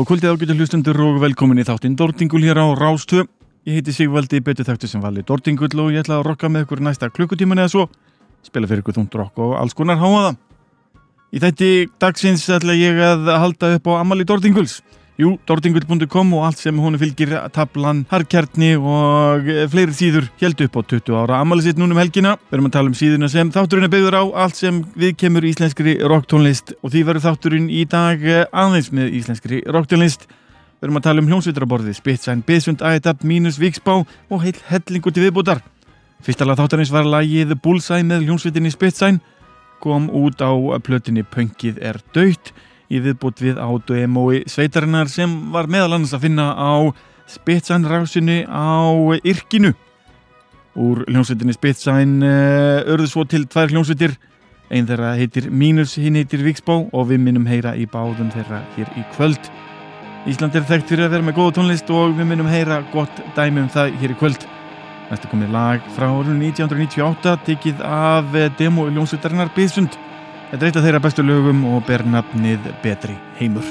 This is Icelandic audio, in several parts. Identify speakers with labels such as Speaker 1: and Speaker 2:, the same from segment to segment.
Speaker 1: Góða kvöldið ágættu hlustundur og velkomin í þáttinn Dordingul hér á Rástöð. Ég heiti Sigvaldi, betur þekktu sem vali Dordingull og ég ætla að rokka með ykkur næsta klukkutíman eða svo. Spila fyrir ykkur þúnd rokk og alls konar háaða. Í þætti dagsins ætla ég að halda upp á Amali Dordinguls. Jú, dordingull.com og allt sem hún fylgir tablan, harkjarni og fleiri síður held upp á 20 ára Amali sitt núnum helgina. Við erum að tala um síðuna sem þátturinn er byggður á allt sem við kemur íslenskri rocktónlist og því verður þátturinn í dag aðeins með íslenskri rocktónlist. Við erum að tala um hljómsveitraborði, Spitsæn, Besund, Ædab, Mínus, Víksbá og heil hellingu til viðbútar. Fyrsta lag þáttarins var lagið Bullseye með hljómsveitinni Spitsæn, kom út á plötinni Pöngið er döytt í viðbútt við át og emói sveitarinnar sem var meðal annars að finna á Spitsæn rásinu á Irkinu. Úr hljómsveitinni Spitsæn uh, örðu svo til tvær hljómsveitir, einn þeirra heitir Mínus, hinn heitir Víksbá og við minnum heyra í báðum þeirra hér í kvöld. Ísland er þekkt fyrir að vera með góða tónlist og við minnum heyra gott dæmi um það hér í kvöld. Næstu komið lag frá árunum 1998 tekið af demo ljónsvitarinnar Bísund. Þetta er eitt af þeirra bestu lögum og ber nafnið Betri heimur.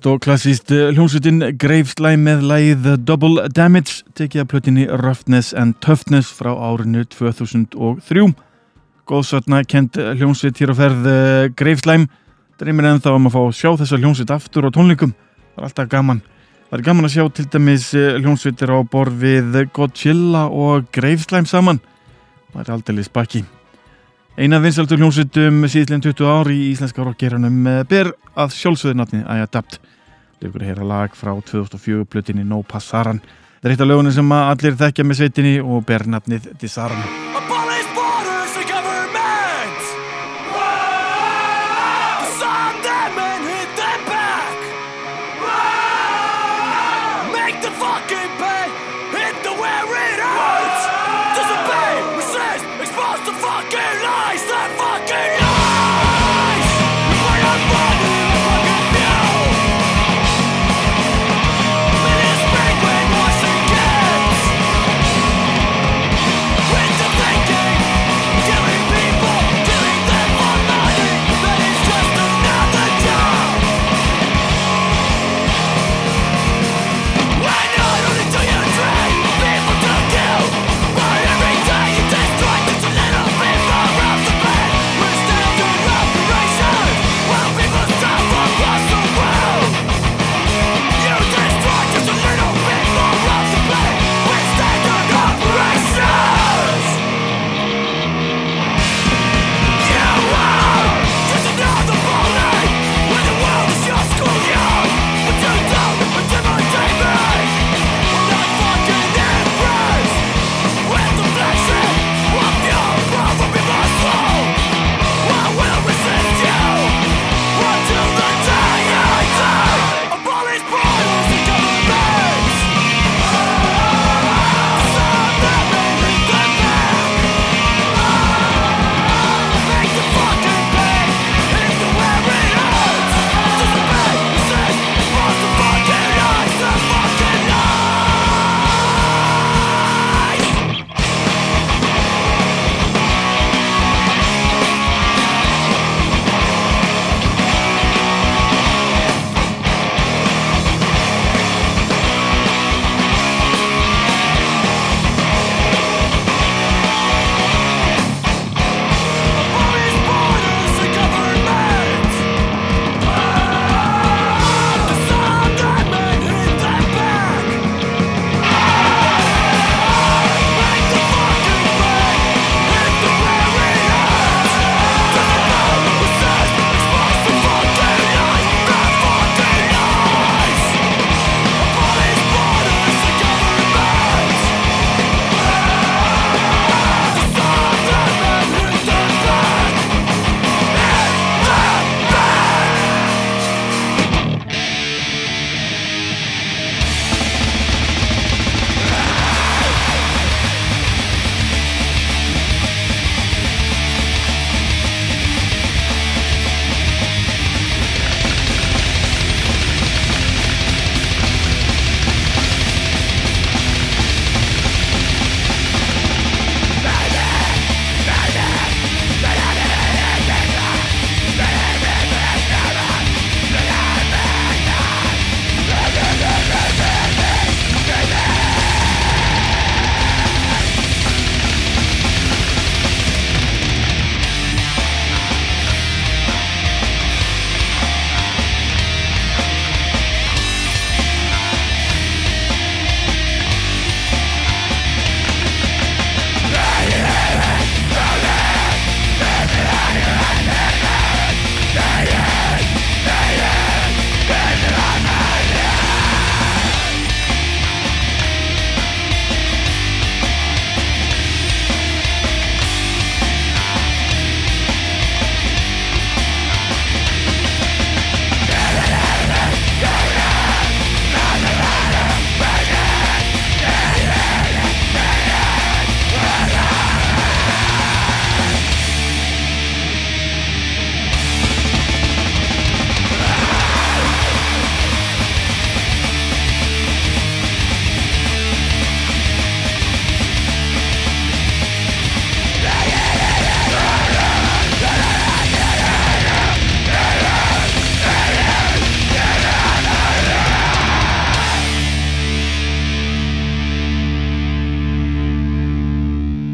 Speaker 1: Íslenskt og klassíst eh, hljómsveitin Greifslæm með lægið Double Damage tekið að plötinni Roughness and Toughness frá árinu 2003 Góðsatna kent hljómsveit hér á ferð eh, Greifslæm dreymir ennþá um að fá sjá þessa hljómsveit aftur á tónleikum. Það er alltaf gaman. Það er gaman að sjá til dæmis eh, hljómsveitir á borð við Godzilla og Greifslæm saman. Það er aldrei spakki Eina vinsaldur hljómsveitum síðlega 20 ári í íslenska rockgeranum ber að sjálfsöðunatni I Adapt. Leifur að heyra lag frá 2004 blutinni No Passaran. Það er eitt af lögunum sem allir þekkja með sveitinni og ber nafnið Disaran.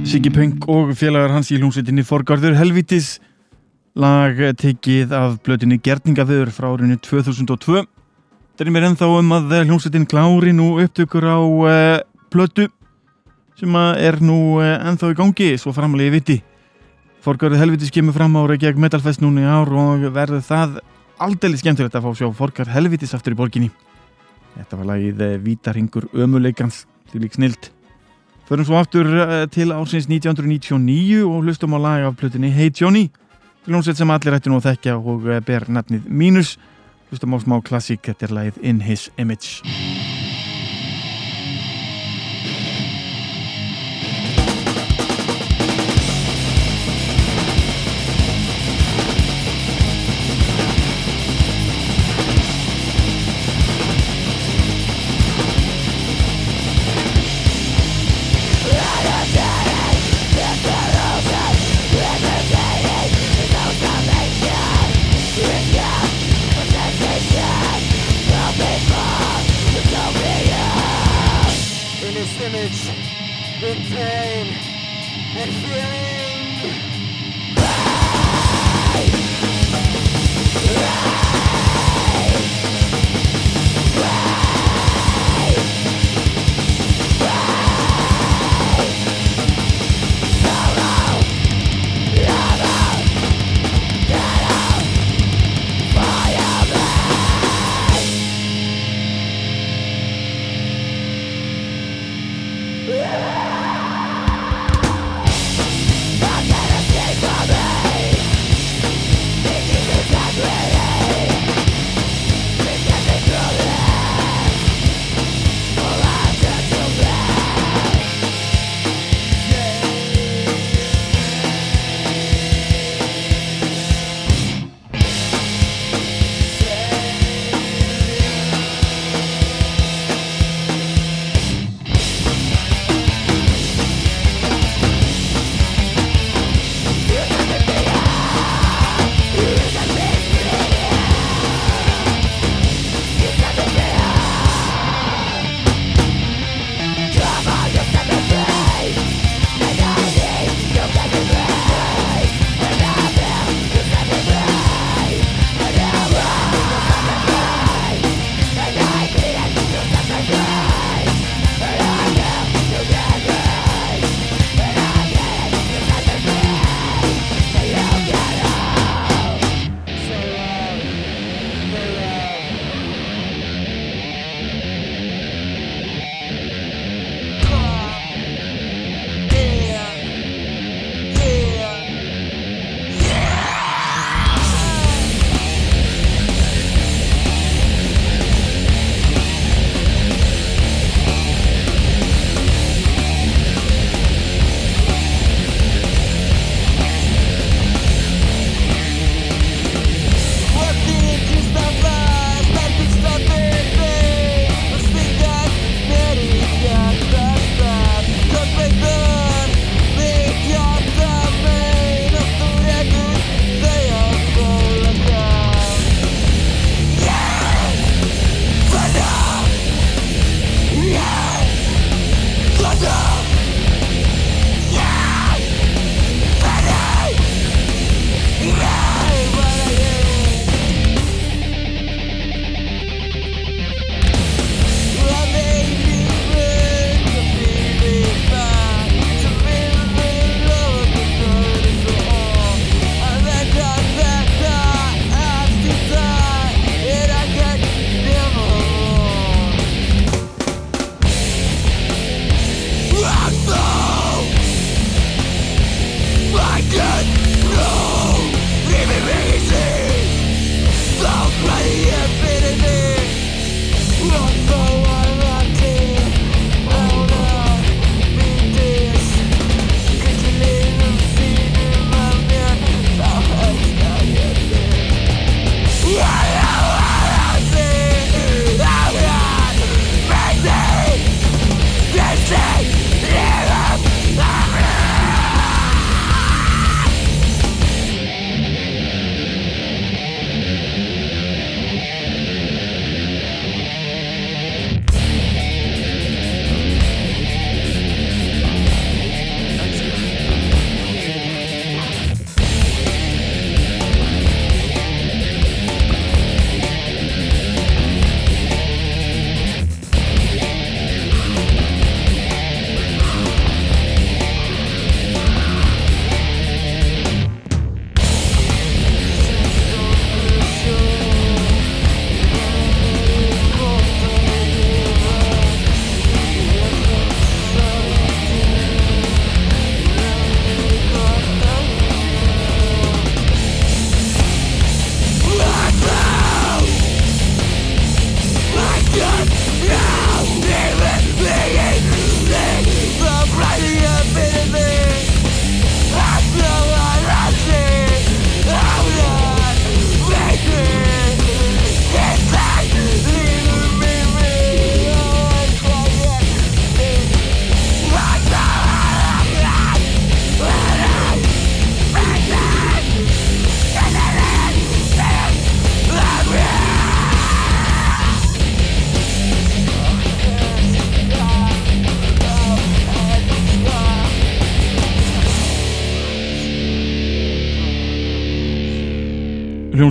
Speaker 1: Siggi Peng og félagar hans í hljómsveitinni Forgarður Helvitis lag tekið af blötinni Gerdningaviður frá árinu 2002 Það er mér ennþá um að hljómsveitin klári nú upptökur á uh, blötu sem er nú uh, ennþá í gangi svo framlega ég viti. Forgarður Helvitis kemur fram ára gegn Metalfest núna í ár og verður það aldrei skemmtilegt að fá sjá Forgarður Helvitis aftur í borginni. Þetta var lagið eh, Vítarhingur ömuleikans til lík snilt Förum svo aftur eh, til ársins 1999 og hlustum á lag af plutinni Hey Johnny. Hljómsveit sem allir ætti nú að þekkja og eh, ber nafnið Minus hlustum á smá klassík, þetta er lagið In His Image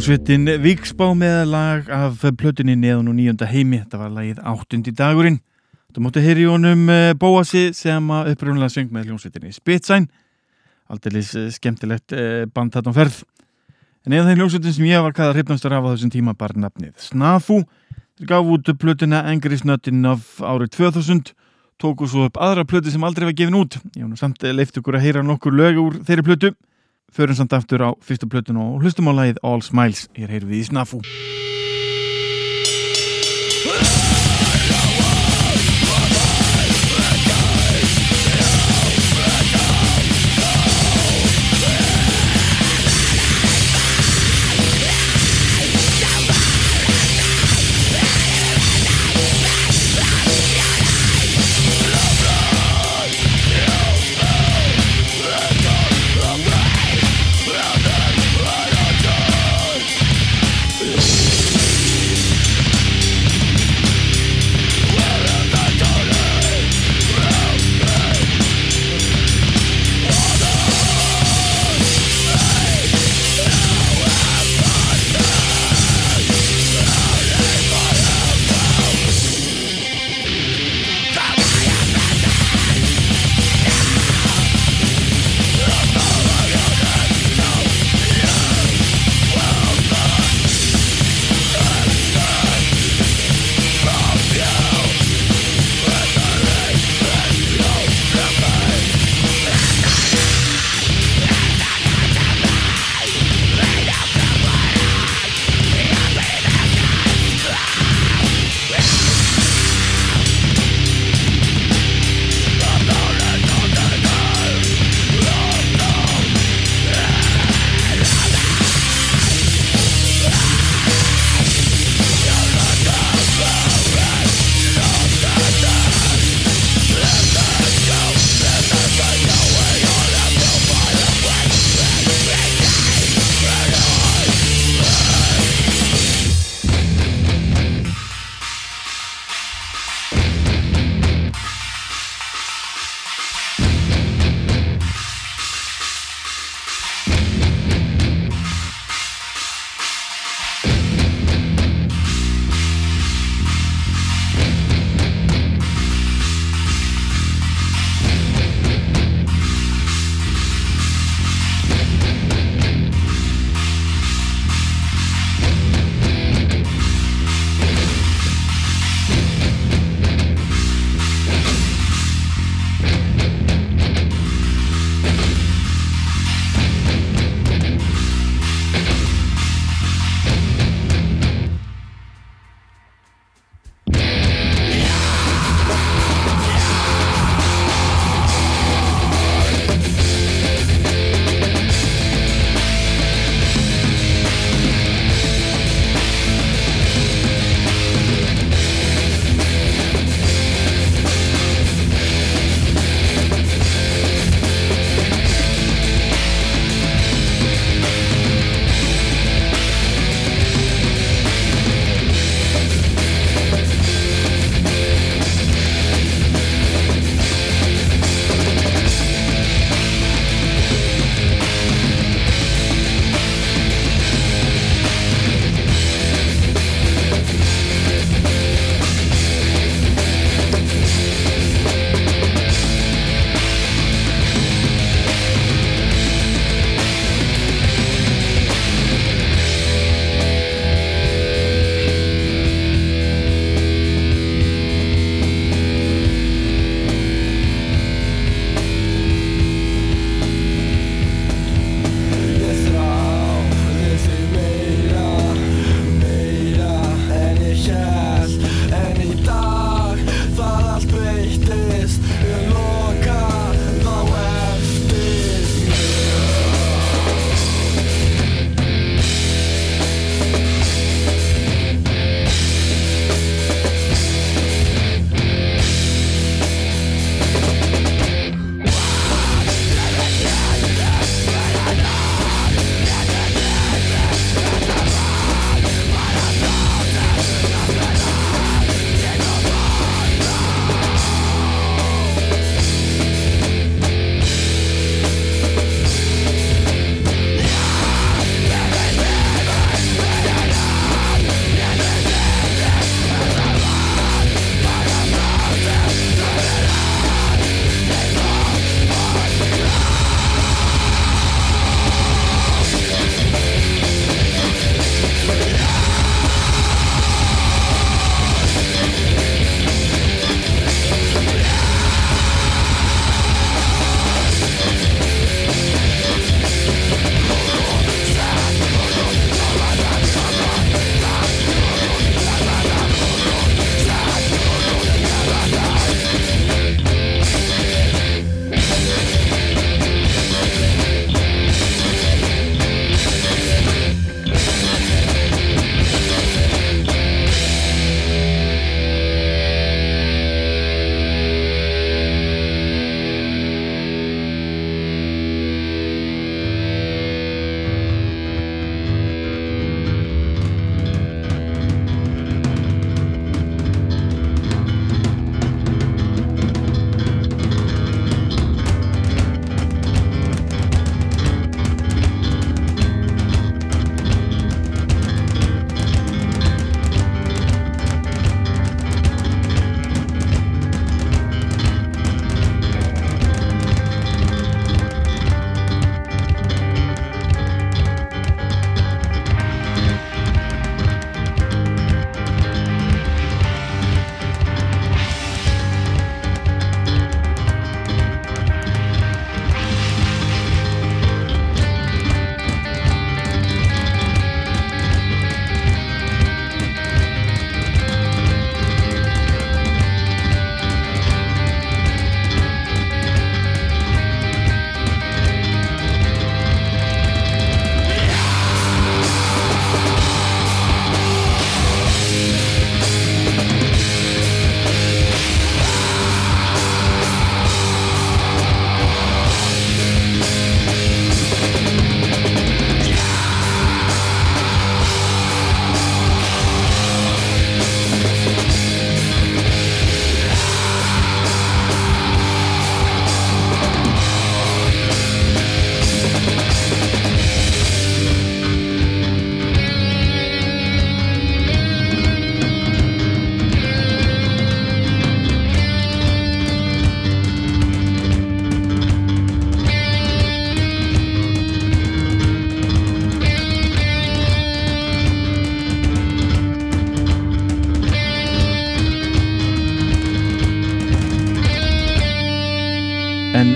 Speaker 1: Hljómsveitin Víksbá með lag af plötunni neðan og nýjönda heimi. Þetta var lagið áttundi dagurinn. Þú mótti heyri honum eh, Bóasi sem uppröðunlega söng með hljómsveitinni Spitsæn. Aldeilis eh, skemmtilegt eh, band þarna ferð. En eða þeim hljómsveitin sem ég var kaða hreifnastur af á þessum tíma bara nafnið Snafu. Þeir gaf út plötuna Angry Snuttin af árið 2000. Tóku svo upp aðra plötu sem aldrei var gefin út. Ég var nú samt leift ykkur að heyra nokkur lög úr þeirri plötu förum samt aftur á fyrstu plötun og hlustum á lagið All Smiles, hér heyrðum við í Snafu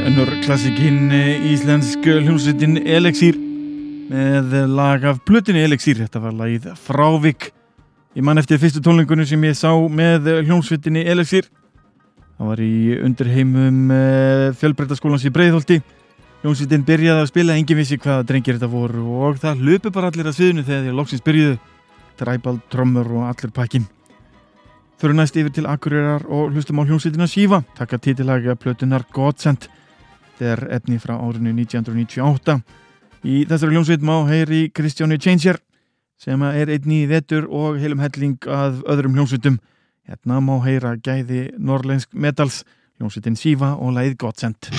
Speaker 1: önnur klassikinn íslensk hljómsveitin Elexír með lag af plötinu Elexír, þetta var lagið Frávik. Ég man eftir fyrstu tónlingunum sem ég sá með hljómsveitinni Elexír. Það var í undirheimum eh, fjölbreytaskólans í Breiðholti. Hljómsveitin byrjaði að spila, engin vissi hvaða drengir þetta voru og það löpu bara allir að sviðinu þegar að loksins byrjuðu. Dræbald, trommur og allir pakkin. Föru næst yfir til Akureyrar og hlustum á hljómsveitina Síva, taka titilaga plötunar Godsend. Þetta er efni frá árinu 1998. Í þessari hljómsveit má heyri Kristjáni Changer sem er einni í vettur og heilum helling að öðrum hljómsveitum. Hérna má heyra gæði norrlensk metals, hljómsveitin Síva og læð Godsend.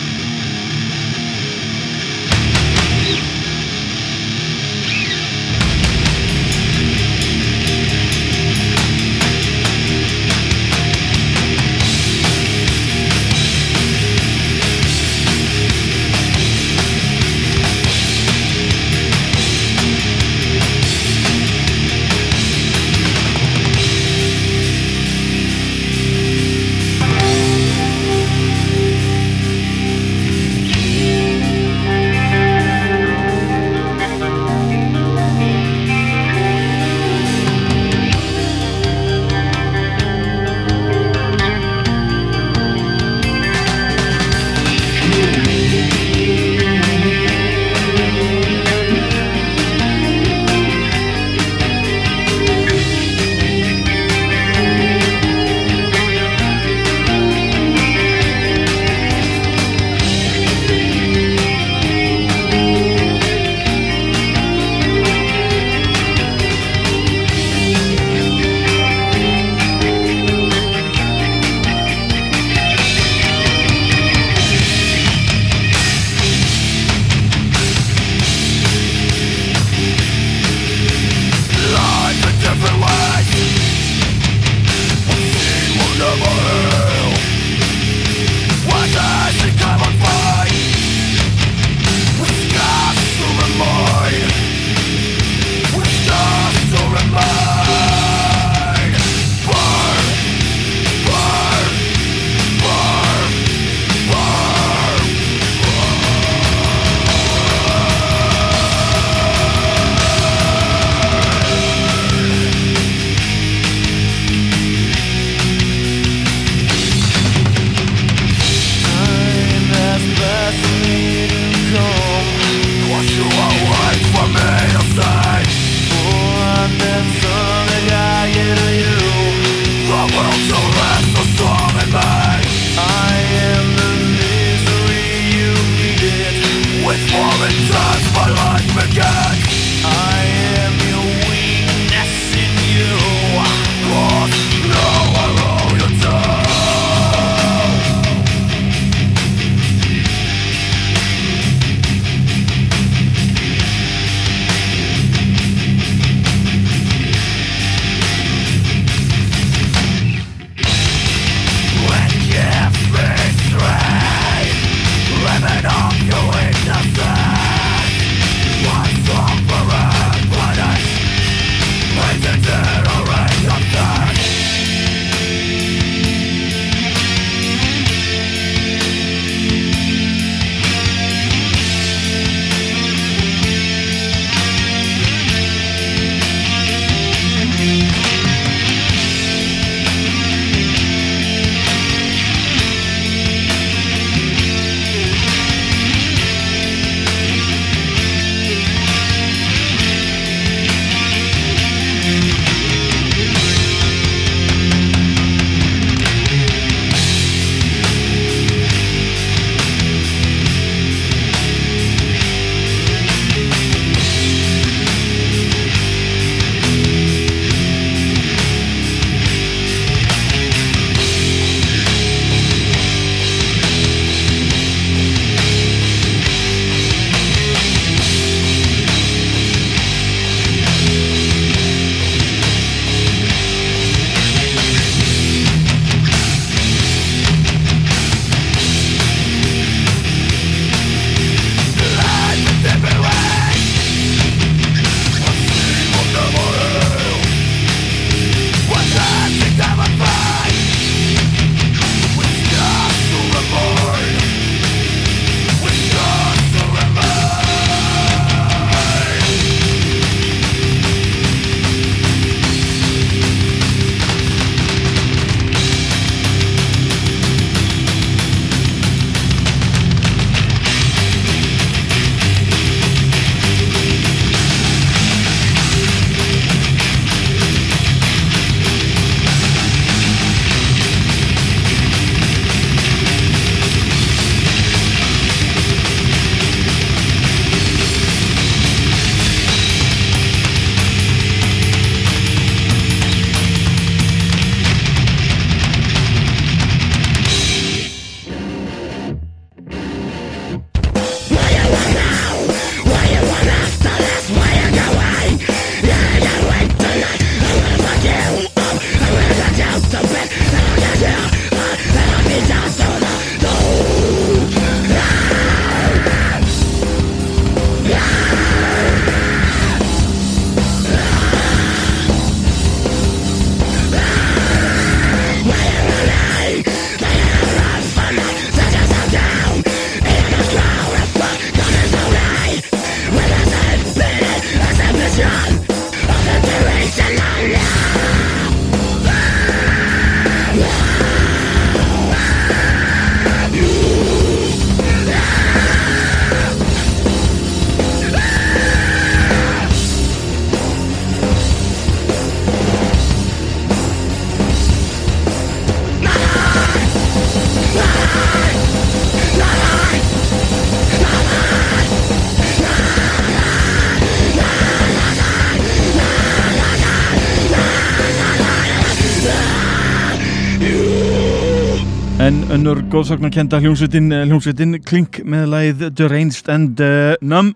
Speaker 1: En önnur góðsagnarkenda hljómsveitin, eh, hljómsveitin Klink með læð Deranged and uh, Numb.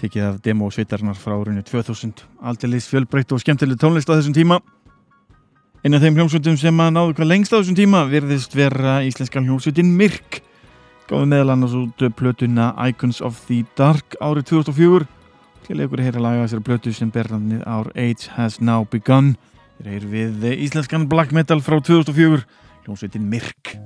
Speaker 1: Tekið af demo sveitarnar frá árunni 2000 aldeilis fjölbreytt og skemmtileg tónlist á þessum tíma. Einu af þeim hljómsveitum sem að náðu hvað lengst á þessum tíma virðist vera íslenska hljómsveitin Mirk gáði meðal annars út plötuna Icons of the Dark árið 2004 til ykkur að heyra laga þessari plötu sem berðanir Our Age Has Now Begun. Þeir eru við íslenskan black metal frá 2004 hljómsveitin Mirk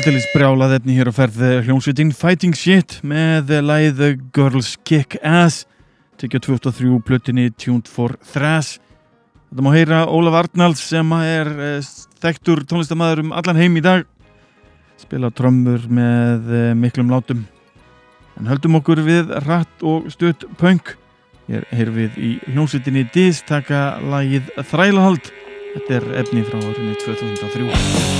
Speaker 1: Aldeilis brjálað efni hér á ferð hljómsveitin Fighting Shit með læð Girls Kick Ass. Tekja 2003 plötinni Tuned for Thrash. Þetta má heyra Ólaf Arnalds sem er eh, þekktur tónlistamæður um allan heim í dag. Spila trömmur með eh, miklum látum. En höldum okkur við rætt og stutt punk. Hér heyrum við í hljómsveitinni Diz taka lægið Þrælahald. Þetta er efni frá árunni 2003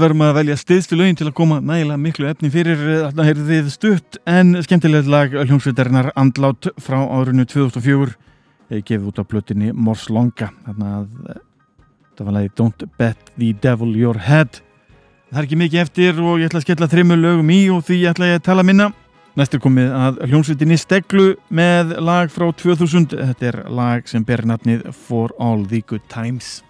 Speaker 1: stundu verðum að velja stiðstu lögin til að koma nægilega miklu efni fyrir. Þarna heyrðu þið stutt en skemmtilegt lag hljómsveitarinnar Andlát frá árunnu 2004 eða gefið út á plötinni Mors Longa. Þarna að það var lagi Don't Bet the Devil Your Head. Það er ekki mikið eftir og ég ætla að skella þrimmu lögum í og því ætla ég að tala minna. Næstur komið að hljómsveitinni Steglu með lag frá 2000 þetta er lag sem ber nafnið For All the Good Times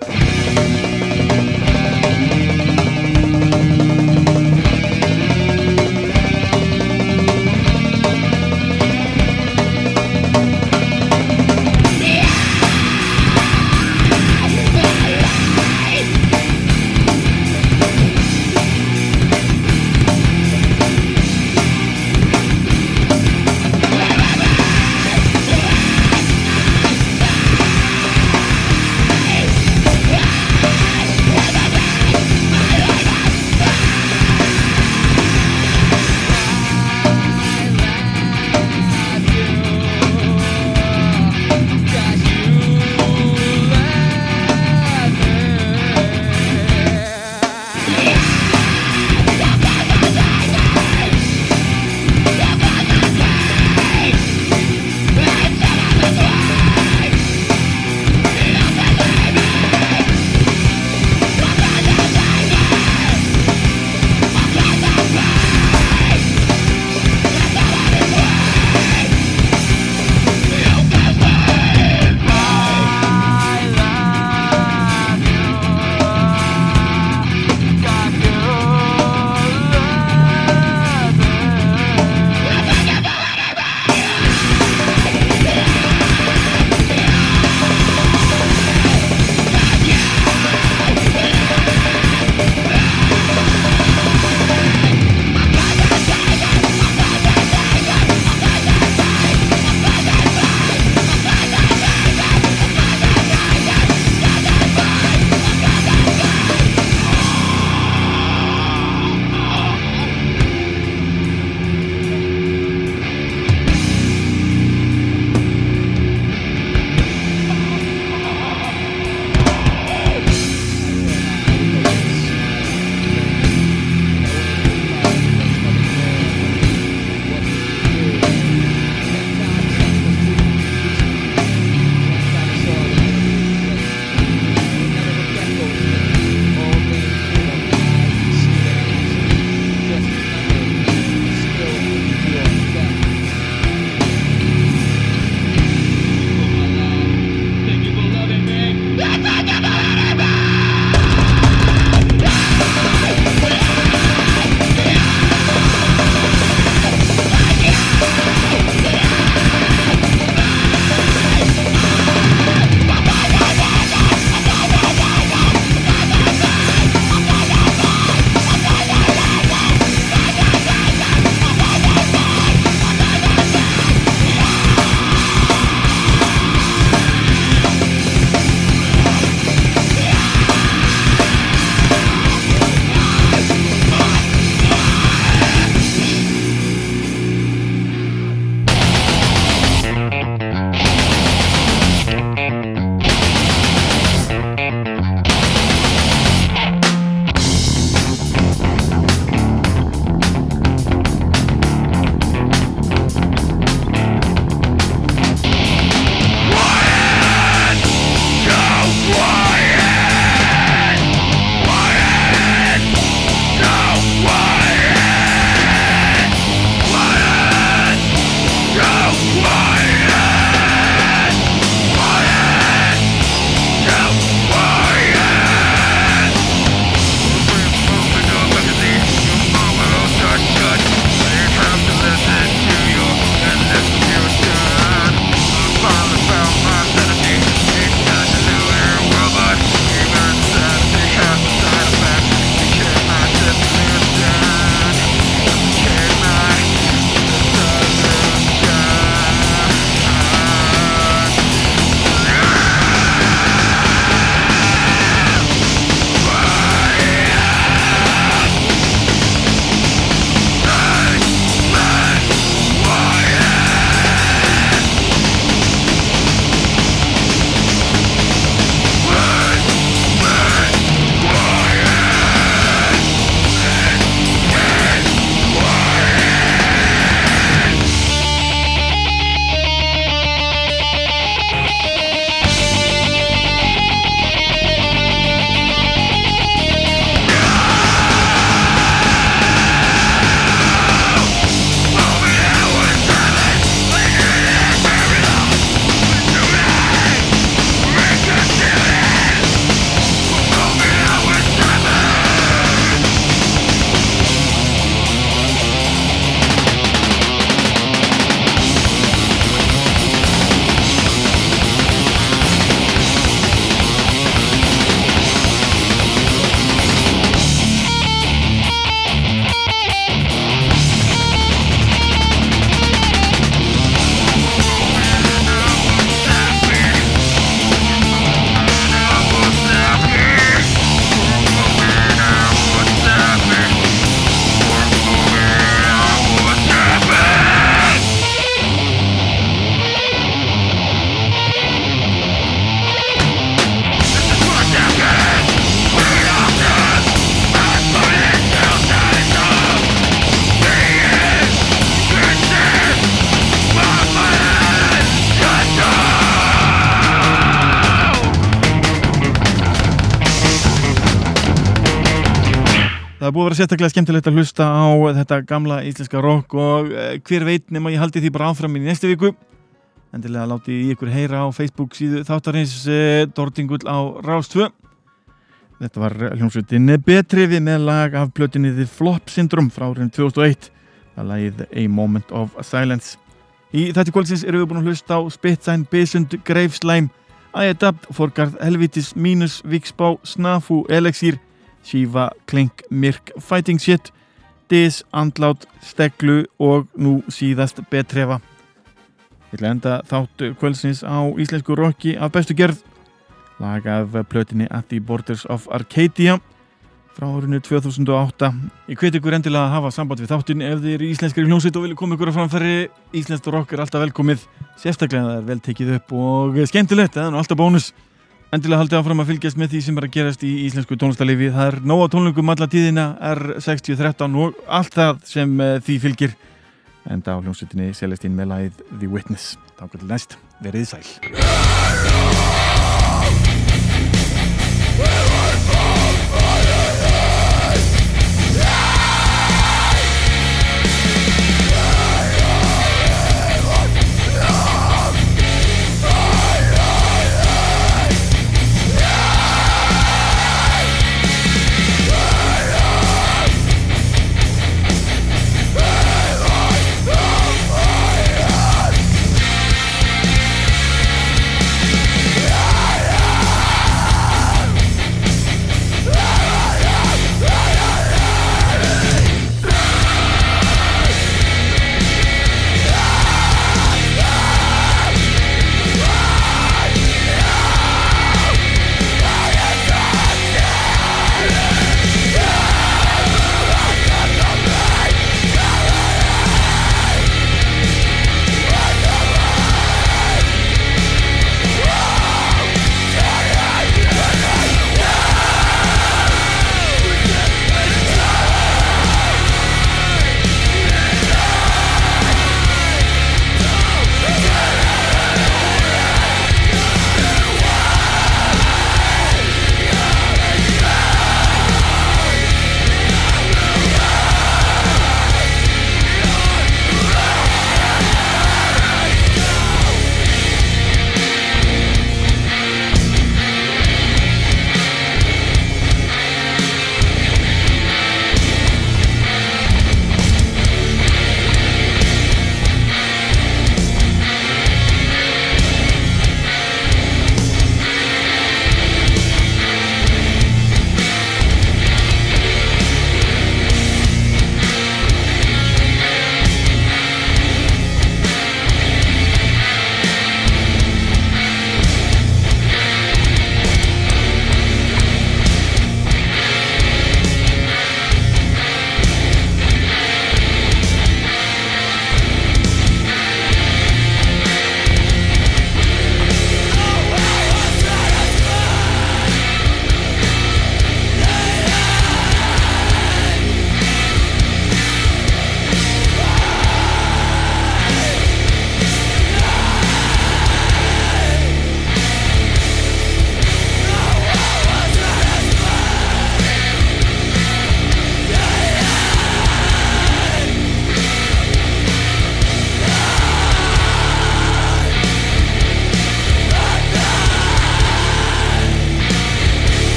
Speaker 1: sérstaklega skemmtilegt að hlusta á þetta gamla íslenska rock og uh, hver veit nema ég haldi því bara áfram í næstu viku. Endilega láti ég ykkur heyra á Facebook síðu þáttarins uh, Dordingull á Rástvö þetta var hljómsveitin Betriði með lag af plötinni The Flop Syndrome frá árið 2001 að lagið A Moment of Silence. Í þetta kvöldsins erum við búin að hlusta á Spitsign, Besund, Greifslæm Æadapt, Forgarð, Helvitis, Mínus, Viksbá, Snafu, Elexír Shiva, Klink, Mirk, Fighting Shit Dis, Andlát, Steglu og nú síðast Betrefa Ég ætla að enda þátt kvöldsins á íslensku rocki af bestu gerð lag af plötinni At the Borders of Arcadia frá árinu 2008 Ég hveti ykkur endilega að hafa samband við þáttin ef þið eru íslenskari hljómsveit og vilja koma ykkur að framfæri. Íslenskt rock er alltaf velkomið sérstaklega það er vel tekið upp og skemmtilegt, það er nú alltaf bónus Endilega haldið áfram að fylgjast með því sem er að gerast í íslensku tónlistalifi. Það er nóga tónlingum alla tíðina, R6013 og allt það sem uh, því fylgir. Enda á hljómsveitinni Celestín með lagið The Witness. Takk til næst, verið sæl.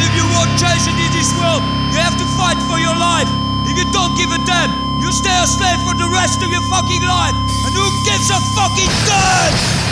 Speaker 2: And if you want change in this world, you have to fight for your life. If you don't give a damn, you stay a slave for the rest of your fucking life. And who gives a fucking damn?